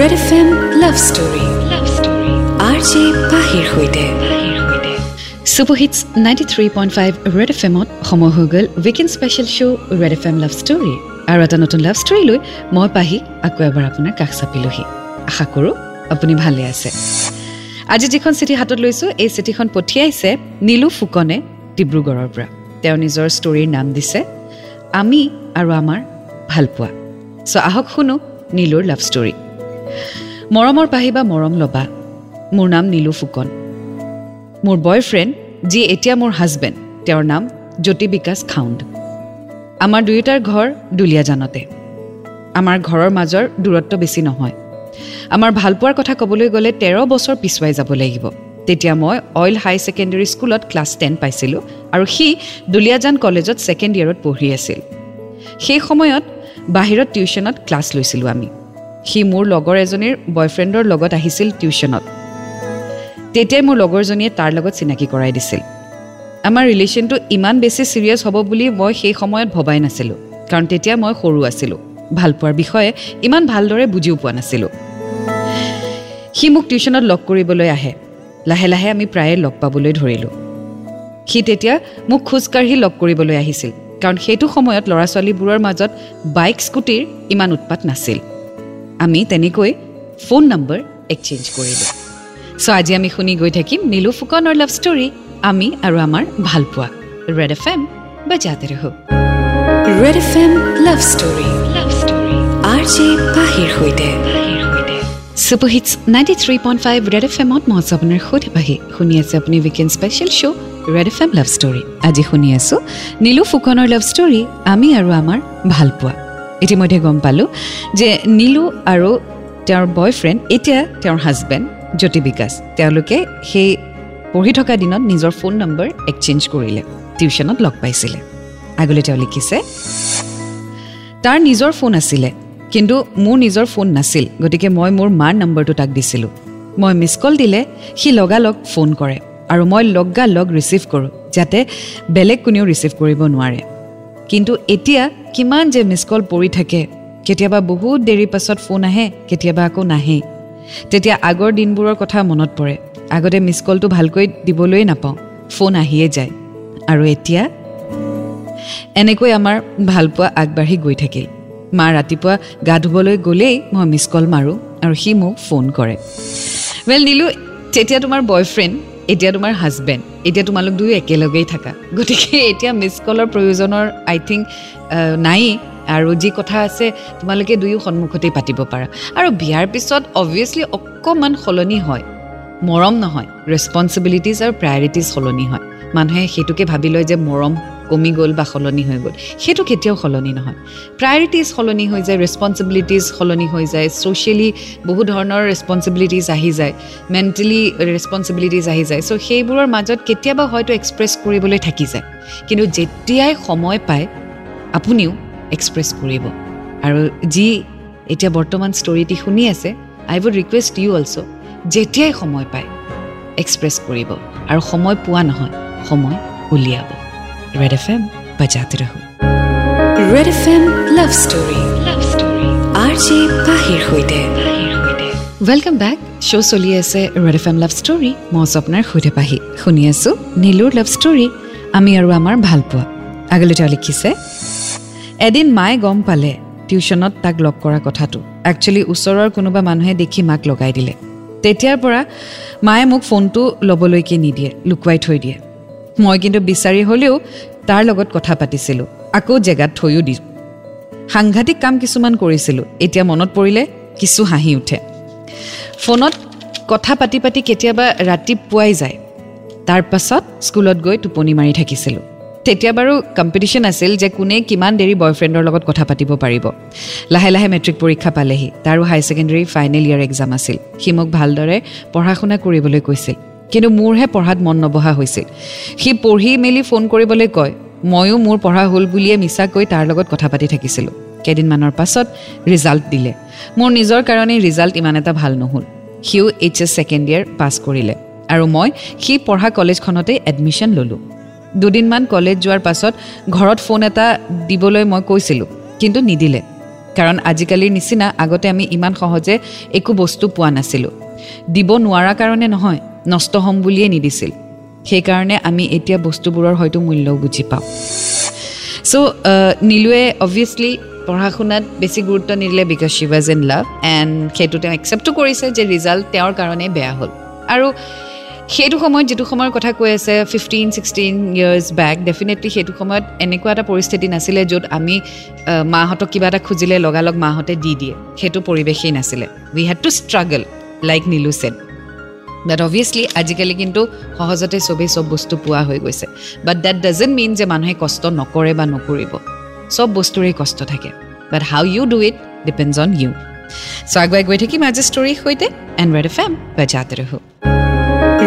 Red F M love story R J পাহিৰ সৈতে superhits ninety three point five Red F এমত সময় হৈ গ'ল weekend special show' Red F M love story আৰু এটা নতুন লাভ ষ্টৰী লৈ মই পাহি আকৌ এবাৰ আপোনাৰ কাষ চাপিলোহি। আশা কৰোঁ আপুনি ভালে আছে। আজি যিখন চিঠি হাতত লৈছোঁ এই চিঠিখন পঠিয়াইছে নীলু ফুকনে ডিব্ৰুগড়ৰ পৰা। তেওঁ নিজৰ ষ্টৰীৰ নাম দিছে আমি আৰু আমাৰ ভালপোৱা। চ' আহক শুনো নীলুৰ লাভ ষ্টৰী মৰমৰ পাহি বা মৰম ল'বা। মোৰ নাম নীলু ফুকন। মোৰ বয়ফ্ৰেণ্ড যি এতিয়া মোৰ হাজবেণ্ড তেওঁৰ নাম জ্যোতি বিকাশ খাউণ্ড। আমাৰ দুয়োটাৰ ঘৰ দুলীয়াজানতে আমাৰ ঘৰৰ মাজৰ দূৰত্ব বেছি নহয়। আমাৰ ভালপোৱাৰ কথা ক'বলৈ গ'লে তেৰ বছৰ পিছুৱাই যাব লাগিব। তেতিয়া মই অইল হাই ছেকেণ্ডেৰী স্কুলত ক্লাছ টেন পাইছিলোঁ আৰু সি দুলীয়াজান কলেজত ছেকেণ্ড ইয়েৰত পঢ়ি আছিল। সেই সময়ত বাহিৰত টিউশ্যনত ক্লাছ লৈছিলোঁ আমি। সি মোৰ লগৰ এজনীৰ বয়ফ্ৰেণ্ডৰ লগত আহিছিল টিউশ্যনত। তেতিয়াই মোৰ লগৰজনীয়ে তাৰ লগত চিনাকি কৰাই দিছিল। আমাৰ ৰিলেশ্যনটো ইমান বেছি ছিৰিয়াছ হ'ব বুলি মই সেই সময়ত ভবাই নাছিলোঁ কাৰণ তেতিয়া মই সৰু আছিলোঁ। ভালপোৱাৰ বিষয়ে ইমান ভালদৰে বুজিও পোৱা নাছিলোঁ। সি মোক টিউশ্যনত লগ কৰিবলৈ আহে। লাহে লাহে আমি প্ৰায়ে লগ পাবলৈ ধৰিলোঁ। সি তেতিয়া মোক খোজকাঢ়ি লগ কৰিবলৈ আহিছিল কাৰণ সেইটো সময়ত ল'ৰা ছোৱালীবোৰৰ মাজত বাইক স্কুটিৰ ইমান উৎপাত নাছিল। আমি তেনেকৈ ফোন নম্বৰ এক্সেঞ্জ কৰিলোঁ। চ' আজি আমি শুনি গৈ থাকিম নীলু ফুকনৰ লাভ ষ্টৰী আমি আৰু আমাৰ ভালপোৱা। ৰেড এফ এম বাজাতে ৰহো। Red F M love story love story R J পাহিৰ সৈতে। Superhits ninety three point five Red F এমত মই আছোঁ আপোনাৰ সৈতে পাহি শুনি আছে আপুনি weekend special show' Red F M love story আজি শুনি আছোঁ নীলু ফুকনৰ লাভ ষ্টৰী আমি আৰু আমাৰ ভালপোৱা। ইতিমধ্যে গম পালোঁ যে নীলু আৰু তেওঁৰ বয়ফ্ৰেণ্ড এতিয়া তেওঁৰ হাজবেণ্ড জ্যোতি বিকাশ। তেওঁলোকে সেই পঢ়ি থকা দিনত নিজৰ ফোন নম্বৰ এক্সেঞ্জ কৰিলে টিউশ্যনত লগ পাইছিলে। আগলৈ তেওঁ লিখিছে তাৰ নিজৰ ফোন আছিলে কিন্তু মোৰ নিজৰ ফোন নাছিল গতিকে মই মোৰ মাৰ নম্বৰটো তাক দিছিলোঁ। মই মিছ কল দিলে সি লগালগ ফোন কৰে আৰু মই লগালগ ৰিচিভ কৰোঁ যাতে বেলেগ কোনেও ৰিচিভ কৰিব নোৱাৰে। কিন্তু এতিয়া কিমান যে মিছ কল পৰি থাকে। কেতিয়াবা বহুত দেৰি পাছত ফোন আহে কেতিয়াবা আকৌ নাহেই তেতিয়া আগৰ দিনবোৰৰ কথা মনত পৰে। আগতে মিছ কলটো ভালকৈ দিবলৈয়ে নাপাওঁ। ফোন আহিয়ে যায়। আৰু এতিয়া? এনেকৈ আমাৰ ভালপোৱা আগবাঢ়ি গৈ থাকিল। মা ৰাতিপুৱা গা ধুবলৈ গ'লেই মই মিছ কল মাৰোঁ আৰু সি মোক ফোন কৰে। ৱেল নীলু তেতিয়া তোমাৰ বয়ফ্ৰেণ্ড এতিয়া তোমাৰ হাজবেণ্ড এতিয়া তোমালোক দুয়ো একেলগেই থাকা। গতিকে এতিয়া মিছ কলৰ প্ৰয়োজনৰ আই থিংক নায়েই। আৰু যি কথা আছে তোমালোকে দুয়ো সন্মুখতেই পাতিব পাৰা। আৰু বিয়াৰ পিছত অবভিয়াছলি অকণমান সলনি হয়। মৰম নহয়। ৰেচপনচিবিলিটিজ আৰু প্ৰায়ৰিটিজ সলনি হয়। মানুহে সেইটোকে ভাবি লয় যে মৰম কমি গ'ল বা সলনি হৈ গ'ল। সেইটো কেতিয়াও সলনি নহয়। প্ৰায়ৰিটিজ সলনি হৈ যায় ৰেচপনচিবিলিটিজ সলনি হৈ যায় ছ'চিয়েলি বহু ধৰণৰ ৰেচপনচিবিলিটিজ আহি যায় মেণ্টেলি ৰেচপনচিবিলিটিজ আহি যায়। চ' সেইবোৰৰ মাজত কেতিয়াবা হয়তো এক্সপ্ৰেছ কৰিবলৈ থাকি যায়। কিন্তু যেতিয়াই সময় পায় আপুনিও এক্সপ্ৰেছ কৰিব। আৰু যি এতিয়া বৰ্তমান ষ্টৰিটি শুনি আছে I would request you also' যেতিয়াই সময় পায় এক্সপ্ৰেছ কৰিব। আৰু সময় পোৱা নহয় সময় উলিয়াব। এম বাজাতে ৰহো Red F M love story love story R J পাহিৰ সৈতে ৱেলকাম বেক শ্ব' চলি আছে Red F M love story মই স্বপ্নাৰ সৈতে পাহি শুনি আছোঁ নীলুৰ লাভ ষ্টৰী আমি আৰু আমাৰ ভালপোৱা আগলৈ তেওঁ লিখিছে এদিন মায়ে গম পালে টিউশ্যনত তাক লগ কৰা কথাটো একচুৱেলি ওচৰৰ কোনোবা মানুহে দেখি মাক লগাই দিলে তেতিয়াৰ পৰা মায়ে মোক ফোনটো ল'বলৈকে নিদিয়ে লুকুৱাই থৈ দিয়ে মই কিন্তু বিচাৰি হ'লেও তাৰ লগত কথা পাতিছিলোঁ। আকৌ জেগাত থৈও দিওঁ সাংঘাতিক কাম কিছুমান কৰিছিলোঁ। এতিয়া মনত পৰিলে কিছু হাঁহি উঠে। ফোনত কথা পাতি পাতি কেতিয়াবা ৰাতিপুৱাই যায়। তাৰ পাছত স্কুলত গৈ টোপনি মাৰি থাকিছিলোঁ। তেতিয়া বাৰু কম্পিটিশ্যন আছিল যে কোনে কিমান দেৰি বয়ফ্ৰেণ্ডৰ লগত কথা পাতিব পাৰিব। লাহে লাহে মেট্ৰিক পৰীক্ষা পালেহি। তাৰো high secondary final year exam আছিল। সি মোক ভালদৰে পঢ়া শুনা কৰিবলৈ কৈছিল। কিন্তু মোৰহে পঢ়াত মন নবহা হৈছিল। সি পঢ়ি মেলি ফোন কৰিবলৈ কয় ময়ো মোৰ পঢ়া হ'ল বুলিয়ে মিছাকৈ তাৰ লগত কথা পাতি থাকিছিলোঁ। কেইদিনমানৰ পাছত ৰিজাল্ট দিলে। মোৰ নিজৰ কাৰণেই ৰিজাল্ট ইমান এটা ভাল নহ'ল। সিও H S second year pass কৰিলে। আৰু মই সি পঢ়া কলেজখনতে এডমিশ্যন ল'লোঁ। দুদিনমান কলেজ যোৱাৰ পাছত ঘৰত ফোন এটা দিবলৈ মই কৈছিলোঁ কিন্তু নিদিলে। কাৰণ আজিকালিৰ নিচিনা আগতে আমি ইমান সহজে একো বস্তু পোৱা নাছিলোঁ। দিব নোৱাৰা কাৰণে নহয়। নষ্ট হ'ম বুলিয়ে নিদিছিল। সেইকাৰণে আমি এতিয়া বস্তুবোৰৰ হয়তো মূল্যও বুজি পাওঁ। চ' নীলুৱে অভিয়াছলি পঢ়া শুনাত বেছি গুৰুত্ব নিদিলে because she was in love and সেইটো তেওঁ একচেপ্টো কৰিছে যে ৰিজাল্ট তেওঁৰ কাৰণে বেয়া হ'ল। আৰু সেইটো সময়ত যিটো সময়ৰ কথা কৈ আছে fifteen sixteen years back definitely সেইটো সময়ত এনেকুৱা এটা পৰিস্থিতি নাছিলে য'ত আমি মাহঁতক কিবা এটা খুজিলে লগালগ মাহঁতে দি দিয়ে। সেইটো পৰিৱেশেই নাছিলে। We had to struggle like Nilu set but obviously আজিকালি কিন্তু সহজতে চবেই চব বস্তু পোৱা হৈ গৈছে। বাট দেট ডাজেণ্ট মিন যে মানুহে কষ্ট নকৰে বা নকৰিব। চব বস্তুৰেই কষ্ট থাকে। But how you do it depends on you so' আগুৱাই গৈ থাকিম আজি ষ্টৰীৰ সৈতে। এণ্ড ৰেড এফ এম বা জাতে ৰহো।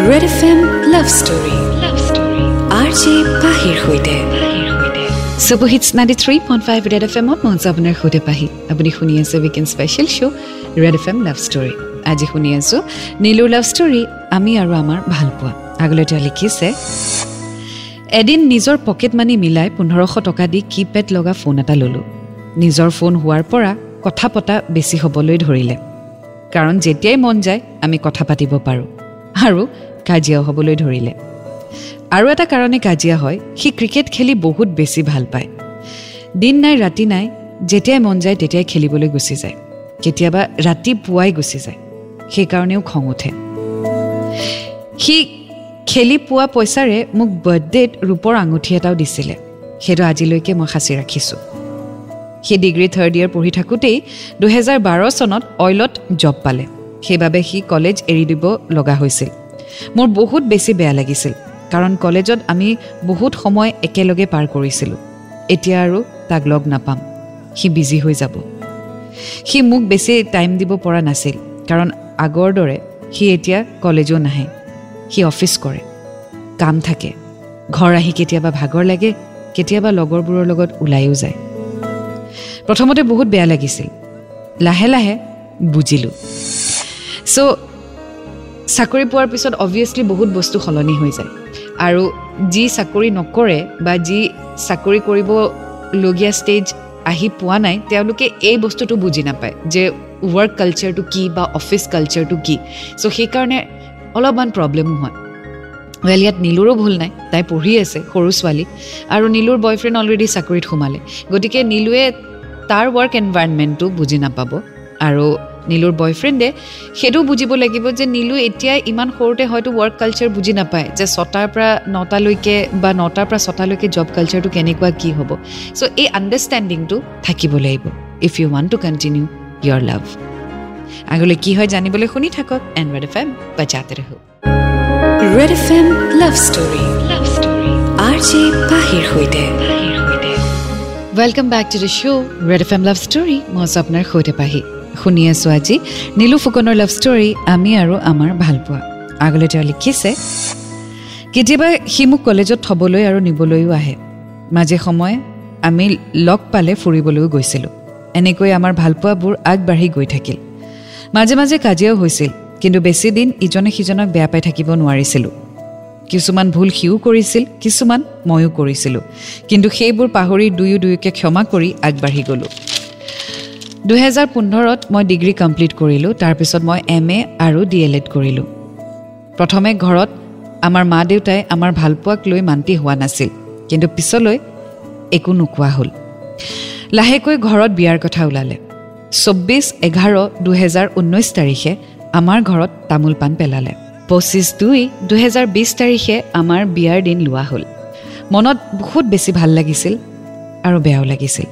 Red F M love story love story R J পাহিৰ সৈতে। Superhits ninety three point five Red F এমত মঞ্চ আপোনাৰ সৈতে পাহি। আপুনি শুনি আছে weekend special show' Red F M love story আজি শুনি আছোঁ। নীলুৰ লাভ ষ্টৰী আমি আৰু আমাৰ ভালপোৱা। আগলৈ তেওঁ লিখিছে এদিন নিজৰ পকেট মানি মিলাই পোন্ধৰশ টকা দি কি পেড লগা ফোন এটা ল'লোঁ। নিজৰ ফোন হোৱাৰ পৰা কথা পতা বেছি হ'বলৈ ধৰিলে। কাৰণ যেতিয়াই মন যায় আমি কথা পাতিব পাৰোঁ আৰু কাজিয়াও হ'বলৈ ধৰিলে। আৰু এটা কাৰণে কাজিয়া হয় সি ক্ৰিকেট খেলি বহুত বেছি ভাল পায়। দিন নাই ৰাতি নাই যেতিয়াই মন যায় তেতিয়াই খেলিবলৈ গুচি যায়। কেতিয়াবা ৰাতিপুৱাই গুচি যায়। সেইকাৰণেও খং উঠে। সি খেলি পোৱা পইচাৰে মোক বাৰ্থডেত ৰূপৰ আঙুঠি এটাও দিছিলে। সেইটো আজিলৈকে মই সাঁচি ৰাখিছোঁ। সি ডিগ্ৰী থাৰ্ড ইয়েৰ পঢ়ি থাকোঁতেই দুহেজাৰ বাৰ চনত অইলত জব পালে। সেইবাবে সি কলেজ এৰি দিব লগা হৈছিল। মোৰ বহুত বেছি বেয়া লাগিছিল কাৰণ কলেজত আমি বহুত সময় একেলগে পাৰ কৰিছিলোঁ। এতিয়া আৰু তাক লগ নাপাম। সি বিজি হৈ যাব। সি মোক বেছি টাইম দিব পৰা নাছিল কাৰণ আগৰ দৰে সি এতিয়া কলেজো নাহে। সি অফিচ কৰে। কাম থাকে। ঘৰ আহি কেতিয়াবা ভাগৰ লাগে কেতিয়াবা লগৰবোৰৰ লগত ওলাইও যায়। প্ৰথমতে বহুত বেয়া লাগিছিল। লাহে লাহে বুজিলোঁ। চ' চাকৰি পোৱাৰ পিছত অভিয়াছলি বহুত বস্তু সলনি হৈ যায়। আৰু যি চাকৰি নকৰে বা যি চাকৰি কৰিবলগীয়া ষ্টেজ আহি পোৱা নাই তেওঁলোকে এই বস্তুটো বুজি নাপায় যে ৱৰ্ক কালচাৰটো কি বা অফিচ কালচাৰটো কি চ' সেইকাৰণে অলপমান প্ৰব্লেমো হয়। ৱেল ইয়াত নীলুৰো ভুল নাই তাই পঢ়ি আছে সৰু ছোৱালী। আৰু নীলুৰ বয়ফ্ৰেণ্ড অলৰেডি চাকৰিত সোমালে। গতিকে নীলুৱে তাৰ ৱৰ্ক এনভাইৰনমেণ্টটো বুজি নাপাব। আৰু নীলুৰ বয়ফ্ৰেণ্ডে সেইটোও বুজিব লাগিব যে নীলু এতিয়া ইমান সৰুতে হয়তো ৱৰ্ক কালচাৰ বুজি নাপায় যে ছটাৰ পৰা নটালৈকে বা নটাৰ পৰা ছটালৈকে জব কালচাৰটো কেনেকুৱা কি হ'ব। চ' এই আণ্ডাৰষ্টেণ্ডিংটো থাকিব লাগিব if you want to continue your love আগলৈ কি হয় জানিবলৈ শুনি থাকক এণ্ড এফ এম বাজাতে ৰহো। Red F M love story. Love story. R J পাহিৰ সৈতে। Welcome back to the show' Red F M love story. মই আছোঁ আপোনাৰ সৈতে পাহি। শুনি আছোঁ আজি নীলু ফুকনৰ লাভ ষ্টৰী আমি আৰু আমাৰ ভালপোৱা। আগলৈ তেওঁ লিখিছে কেতিয়াবা সি মোক কলেজত থ'বলৈ আৰু নিবলৈও আহে। মাজে সময়ে আমি লগ পালে ফুৰিবলৈও গৈছিলোঁ। এনেকৈ আমাৰ ভালপোৱাবোৰ আগবাঢ়ি গৈ থাকিল। মাজে মাজে কাজিয়াও হৈছিল কিন্তু বেছিদিন ইজনে সিজনক বেয়া পাই থাকিব নোৱাৰিছিলোঁ। কিছুমান ভুল সিও কৰিছিল কিছুমান ময়ো কৰিছিলোঁ কিন্তু সেইবোৰ পাহৰি দুয়ো দুয়োকে ক্ষমা কৰি আগবাঢ়ি গ'লোঁ। দুহেজাৰ পোন্ধৰত মই ডিগ্ৰী কমপ্লিট কৰিলোঁ তাৰপিছত মই এম এ আৰু ডি এল এড কৰিলোঁ। প্ৰথমে ঘৰত আমাৰ মা দেউতাই আমাৰ ভালপোৱাক লৈ মান্তি হোৱা নাছিল কিন্তু পিছলৈ একো নোকোৱা হ'ল। লাহেকৈ ঘৰত বিয়াৰ কথা ওলালে। চৌব্বিছ এঘাৰ দুহেজাৰ ঊনৈছ তাৰিখে আমাৰ ঘৰত তামোল পাণ পেলালে। পঁচিছ দুই দুহেজাৰ বিছ তাৰিখে আমাৰ বিয়াৰ দিন লোৱা হ'ল। মনত বহুত বেছি ভাল লাগিছিল আৰু বেয়াও লাগিছিল।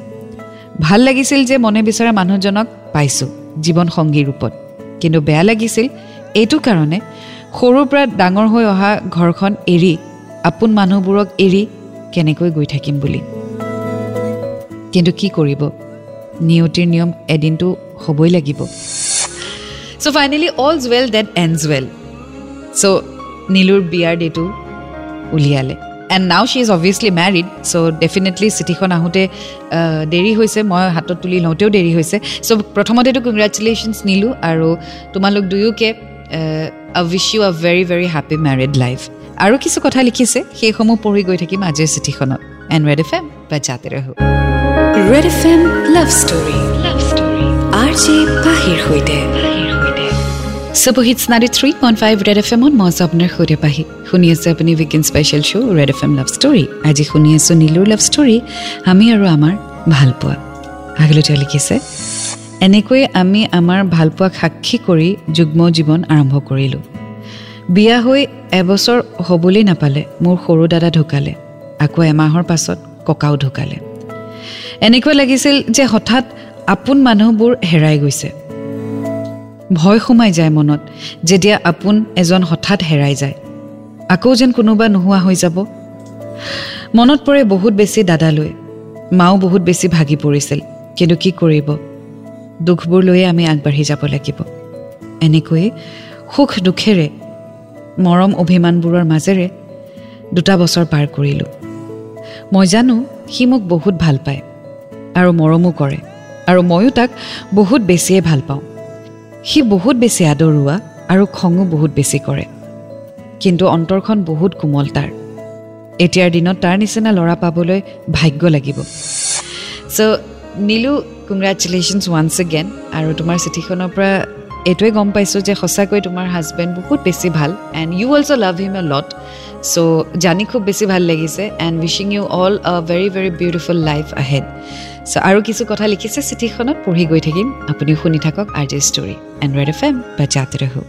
ভাল লাগিছিল যে মনে বিচৰা মানুহজনক পাইছোঁ জীৱন সংগী ৰূপত। কিন্তু বেয়া লাগিছিল এইটো কাৰণে সৰুৰ পৰা ডাঙৰ হৈ অহা ঘৰখন এৰি আপোন মানুহবোৰক এৰি কেনেকৈ গৈ থাকিম বুলি। কিন্তু কি কৰিব? নিয়তিৰ নিয়ম এদিনটো হ'বই লাগিব। So' finally also well date and so well so' নীলুৰ বিয়াৰ ডেটো উলিয়ালে। And now she is obviously married so' definitely চিঠিখন আহোঁতে দেৰি হৈছে মই হাতত তুলি লওঁতেও দেৰি হৈছে। চ' প্ৰথমতেতো কংগ্ৰেচুলেশ্যনছ নিলোঁ আৰু তোমালোক দুয়োকে আ wish you a very very happy married life আৰু কিছু কথা লিখিছে সেইসমূহ পঢ়ি গৈ থাকিম আজিৰ চিঠিখনত। এণ্ড ৰেড এফ এম বা জাতে ৰহো। Red F M love story love story J পাহিৰ সৈতে superhits ninety three point five Red F এমত মই আছোঁ আপোনাৰ সৈতে পাহি শুনি আছে আপুনি weekend special show' Red F M love story আজি শুনি আছোঁ নীলুৰ লাভ ষ্টৰী আমি আৰু আমাৰ ভালপোৱা। আগলৈ তেওঁ লিখিছে এনেকৈয়ে আমি আমাৰ ভালপোৱাক সাক্ষী কৰি যুগ্ম জীৱন আৰম্ভ কৰিলোঁ। বিয়া হৈ এবছৰ হ'বলৈ নাপালে মোৰ সৰু দাদা ঢুকালে। আকৌ এমাহৰ পাছত ককাও ঢুকালে। এনেকুৱা লাগিছিল যে হঠাৎ আপোন মানুহবোৰ হেৰাই গৈছে। ভয় সোমাই যায় মনত যেতিয়া আপোন এজন হঠাৎ হেৰাই যায়। আকৌ যেন কোনোবা নোহোৱা হৈ যাব। মনত পৰে বহুত বেছি দাদালৈ। মাও বহুত বেছি ভাগি পৰিছিল কিন্তু কি কৰিব? দুখবোৰ লৈয়ে আমি আগবাঢ়ি যাব লাগিব। এনেকৈয়ে সুখ দুখেৰে মৰম অভিমানবোৰৰ মাজেৰে দুটা বছৰ পাৰ কৰিলোঁ। মই জানো সি মোক বহুত ভাল পায়। আৰু মৰমো কৰে। আৰু ময়ো তাক বহুত বেছিয়ে ভাল পাওঁ। সি বহুত বেছি আদৰোৱা আৰু খঙো বহুত বেছি কৰে। কিন্তু অন্তৰখন বহুত কোমল তাৰ। এতিয়াৰ দিনত তাৰ নিচিনা ল'ৰা পাবলৈ ভাগ্য লাগিব। So' Nilu congratulations once again আৰু তোমাৰ চিঠিখনৰ পৰা এইটোৱে গম পাইছোঁ যে সঁচাকৈ তোমাৰ হাজবেণ্ড বহুত বেছি ভাল। And you also' love him a lot so' জানি খুব বেছি ভাল লাগিছে and wishing you all a very very beautiful life ahead so' আৰু কিছু কথা লিখিছে চিঠিখনত পঢ়ি গৈ থাকিম। আপুনি শুনি থাকক R J story and Red F M বা জাতে ৰহো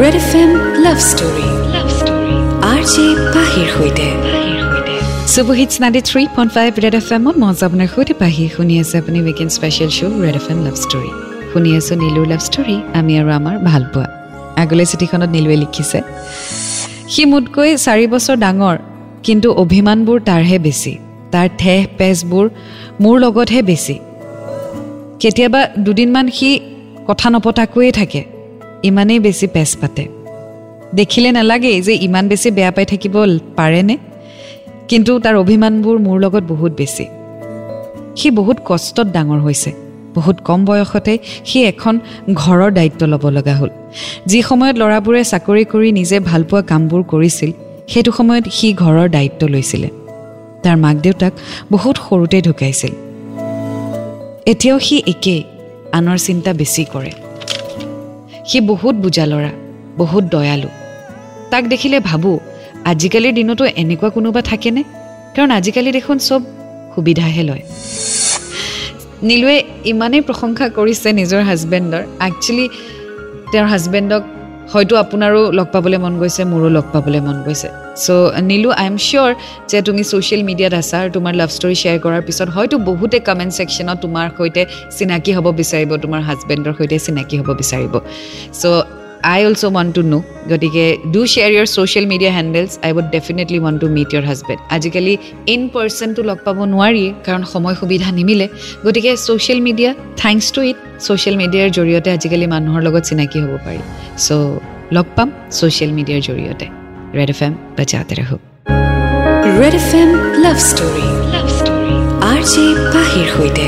Red F M love story love story R J পাহিৰ সৈতে superhits ninety three point five Red F এমত মজ আপোনাৰ সৈতে পাহি শুনি আছে। আপুনি weekend special show' Red F M love story শুনি আছোঁ নীলুৰ লাভ ষ্টৰী আমি আৰু আমাৰ ভালপোৱা আগলৈ চিঠিখনত নীলুৱে লিখিছে সি মোতকৈ চাৰি বছৰ ডাঙৰ কিন্তু অভিমানবোৰ তাৰহে বেছি তাৰ ঠেহ পেচবোৰ মোৰ লগতহে বেছি। কেতিয়াবা দুদিনমান সি কথা নপতাকৈয়ে থাকে ইমানেই বেছি পেচ পাতে। দেখিলে নালাগেই যে ইমান বেছি বেয়া পাই থাকিব পাৰেনে কিন্তু তাৰ অভিমানবোৰ মোৰ লগত বহুত বেছি। সি বহুত কষ্টত ডাঙৰ হৈছে। বহুত কম বয়সতে সি এখন ঘৰৰ দায়িত্ব ল'ব লগা হ'ল। যি সময়ত ল'ৰাবোৰে চাকৰি কৰি নিজে ভালপোৱা কামবোৰ কৰিছিল সেইটো সময়ত সি ঘৰৰ দায়িত্ব লৈছিলে। তাৰ মাক দেউতাক বহুত সৰুতে ঢুকাইছিল। এতিয়াও সি একেই আনৰ চিন্তা বেছি কৰে। সি বহুত বুজা ল'ৰা বহুত দয়ালু। তাক দেখিলে ভাবোঁ আজিকালিৰ দিনতো এনেকুৱা কোনোবা থাকেনে? কাৰণ আজিকালি দেখোন চব সুবিধাহে লয়। নীলুৱে ইমানেই প্ৰশংসা কৰিছে নিজৰ হাজবেণ্ডৰ একচুৱেলি তেওঁৰ হাজবেণ্ডক হয়তো আপোনাৰো লগ পাবলৈ মন গৈছে মোৰো লগ পাবলৈ মন গৈছে। চ' নীলু আই এম চিয়'ৰ যে তুমি ছ'চিয়েল মিডিয়াত আছা আৰু তোমাৰ লাভ ষ্টৰী শ্বেয়াৰ কৰাৰ পিছত হয়তো বহুতে কমেণ্ট ছেকশ্যনত তোমাৰ সৈতে চিনাকি হ'ব বিচাৰিব তোমাৰ হাজবেণ্ডৰ সৈতে চিনাকি হ'ব বিচাৰিব। So' I also' want to know গতিকে do share your social media handles I would definitely want to meet your husband আজিকালি ইন পাৰ্চনটো লগ পাব নোৱাৰিয়ে কাৰণ সময় সুবিধা নিমিলে। গতিকে social media thanks to it social মিডিয়াৰ জৰিয়তে আজিকালি মানুহৰ লগত চিনাকি হ'ব পাৰি। চ' লগ পাম ছ'চিয়েল মিডিয়াৰ জৰিয়তে। ৰেড এফ এম বাজাতে ৰহো Red F M love story love story R J পাহিৰ সৈতে।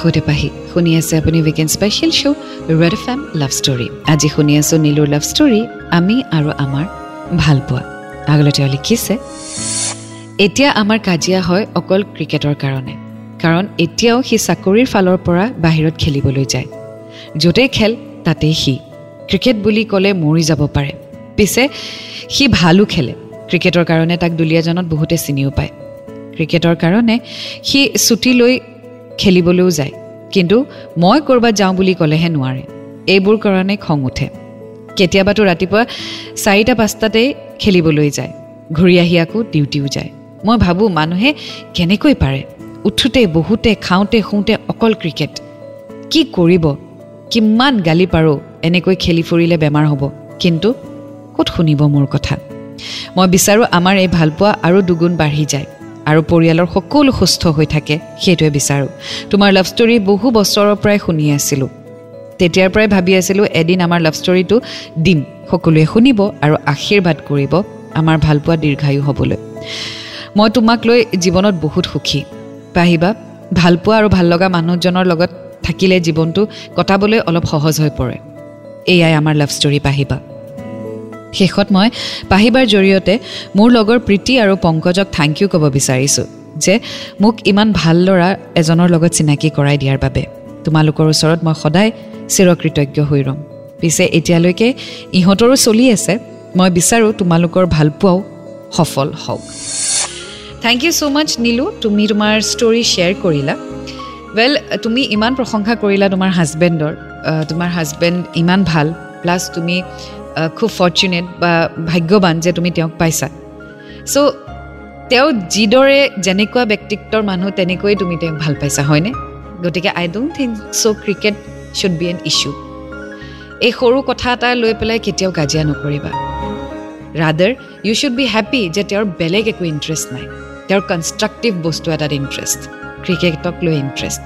সৈতে পাহি শুনি আছে আপুনি special show' Red F M love story আজি শুনি আছোঁ নীলুৰ লাভ ষ্টৰী আমি আৰু আমাৰ ভালপোৱা আগলৈ তেওঁ লিখিছে এতিয়া আমাৰ কাজিয়া হয় অকল ক্ৰিকেটৰ কাৰণে কাৰণ এতিয়াও সি চাকৰিৰ ফালৰ পৰা বাহিৰত খেলিবলৈ যায় য'তেই খেল তাতেই সি ক্ৰিকেট বুলি ক'লে মৰি যাব পাৰে পিছে সি ভালো খেলে ক্ৰিকেটৰ কাৰণে তাক দুলীয়াজনত বহুতে চিনিও পায় ক্ৰিকেটৰ কাৰণে সি ছুটি লৈ খেলিবলৈও যায়। কিন্তু মই ক'ৰবাত যাওঁ বুলি ক'লেহে নোৱাৰে। এইবোৰ কাৰণে খং উঠে। কেতিয়াবাতো ৰাতিপুৱা চাৰিটা পাঁচটাতেই খেলিবলৈ যায়। ঘূৰি আহি আকৌ ডিউটিও যায়। মই ভাবোঁ মানুহে কেনেকৈ পাৰে? উঠোঁতে বহুতে খাওঁতে শুওঁতে অকল ক্ৰিকেট। কি কৰিব? কিমান গালি পাৰোঁ? এনেকৈ খেলি ফুৰিলে বেমাৰ হ'ব। কিন্তু ক'ত শুনিব মোৰ কথা? মই বিচাৰোঁ আমাৰ এই ভালপোৱা আৰু দুগুণ বাঢ়ি যায়। আৰু পৰিয়ালৰ সকলো সুস্থ হৈ থাকে সেইটোৱে বিচাৰোঁ। তোমাৰ লাভ ষ্টৰী বহু বছৰৰ পৰাই শুনি আছিলোঁ। তেতিয়াৰ পৰাই ভাবি আছিলোঁ এদিন আমাৰ লাভ ষ্টৰীটো দিম সকলোৱে শুনিব আৰু আশীৰ্বাদ কৰিব আমাৰ ভালপোৱা দীৰ্ঘায়ু হ'বলৈ। মই তোমাক লৈ জীৱনত বহুত সুখী। পাহিবা ভালপোৱা আৰু ভাল লগা মানুহজনৰ লগত থাকিলে জীৱনটো কটাবলৈ অলপ সহজ হৈ পৰে। এয়াই আমাৰ লাভ ষ্টৰী পাহিবা। শেষত মই পাহিবাৰ জৰিয়তে মোৰ লগৰ প্ৰীতি আৰু পংকজক থেংক ইউ ক'ব বিচাৰিছোঁ যে মোক ইমান ভাল ল'ৰা এজনৰ লগত চিনাকি কৰাই দিয়াৰ বাবে। তোমালোকৰ ওচৰত মই সদায় চিৰকৃতজ্ঞ হৈ ৰ'ম। পিছে এতিয়ালৈকে ইহঁতৰো চলি আছে মই বিচাৰোঁ তোমালোকৰ ভালপোৱাও সফল হওক। Thank you so' much Nilu. তুমি তোমাৰ ষ্টৰি শ্বেয়াৰ কৰিলা। ৱেল তুমি ইমান প্ৰশংসা কৰিলা তোমাৰ হাজবেণ্ডৰ তোমাৰ হাজবেণ্ড ইমান ভাল প্লাছ তুমি খুব ফৰ্চুনেট বা ভাগ্যৱান যে তুমি তেওঁক পাইছা। চ' তেওঁ যিদৰে যেনেকুৱা ব্যক্তিত্বৰ মানুহ তেনেকৈয়ে তুমি তেওঁক ভাল পাইছা হয়নে? গতিকে I don't think so' cricket should be an issue এই সৰু কথা এটা লৈ পেলাই কেতিয়াও কাজিয়া নকৰিবা। Rather you should be happy যে তেওঁৰ বেলেগ একো ইণ্টাৰেষ্ট নাই। তেওঁৰ কনষ্ট্ৰাকটিভ বস্তু এটাত ইণ্টাৰেষ্ট ক্ৰিকেটক লৈ ইণ্টাৰেষ্ট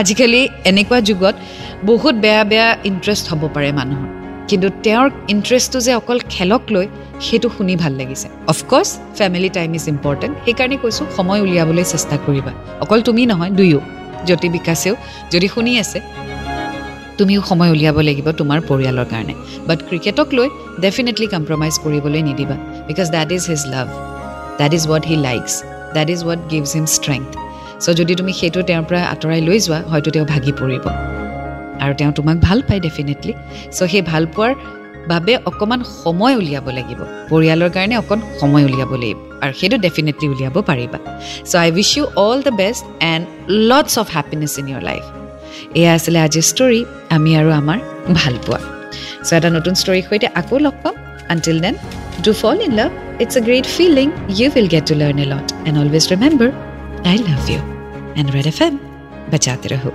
আজিকালি এনেকুৱা যুগত বহুত বেয়া বেয়া ইণ্টাৰেষ্ট হ'ব পাৰে মানুহৰ। কিন্তু তেওঁৰ ইণ্টাৰেষ্টটো যে অকল খেলক লৈ সেইটো শুনি ভাল লাগিছে। Of course family time is important সেইকাৰণে কৈছোঁ সময় উলিয়াবলৈ চেষ্টা কৰিবা। অকল তুমি নহয় দুয়ো জ্যোতি বিকাশেও যদি শুনি আছে তুমিও সময় উলিয়াব লাগিব তোমাৰ পৰিয়ালৰ কাৰণে। বাট ক্ৰিকেটক লৈ ডেফিনেটলি কম্প্ৰমাইজ কৰিবলৈ নিদিবা because that is his love that is what he likes that is what gives him strength so' যদি তুমি সেইটো তেওঁৰ পৰা আঁতৰাই লৈ যোৱা হয়তো তেওঁ ভাগি পৰিব। আৰু তেওঁ তোমাক ভাল পায় ডেফিনেটলি চ' সেই ভাল পোৱাৰ বাবে অকণমান সময় উলিয়াব লাগিব। পৰিয়ালৰ কাৰণে অকণ সময় উলিয়াব লাগিব। আৰু সেইটো ডেফিনেটলি উলিয়াব পাৰিবা। So' I wish you all the best and lots of happiness in your life এয়া আছিলে আজিৰ ষ্টৰী আমি আৰু আমাৰ ভালপোৱা চ' এটা নতুন ষ্টৰীৰ সৈতে আকৌ লগ পাম। Until then do fall in love it's a great feeling you will get to learn a lot and always remember I love you and Red F M বজাতে ৰহো